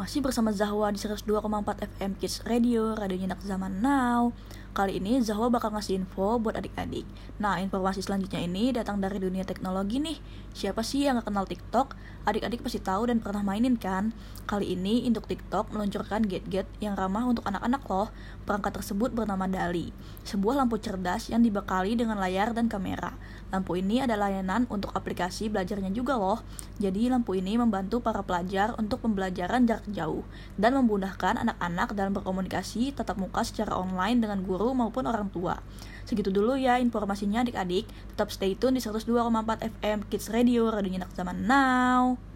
Masih bersama Zahwa di 102,4 FM Kids Radio, radio nyenak zaman now. Kali ini Zahwa bakal ngasih info buat adik-adik. Nah, informasi selanjutnya ini datang dari dunia teknologi nih. Siapa sih yang gak kenal TikTok? Adik-adik pasti tahu dan pernah mainin kan? Kali ini Induk TikTok meluncurkan gadget yang ramah untuk anak-anak loh. Perangkat tersebut bernama Dali, sebuah lampu cerdas yang dibekali dengan layar dan kamera. Lampu ini ada layanan untuk aplikasi belajarnya juga loh. Jadi lampu ini membantu para pelajar untuk pembelajaran jarak jauh dan memudahkan anak-anak dalam berkomunikasi tatap muka secara online dengan guru maupun orang tua. Segitu dulu ya informasinya adik-adik. Tetap stay tune di 102,4 FM Kids Radio, radio nyenak zaman now.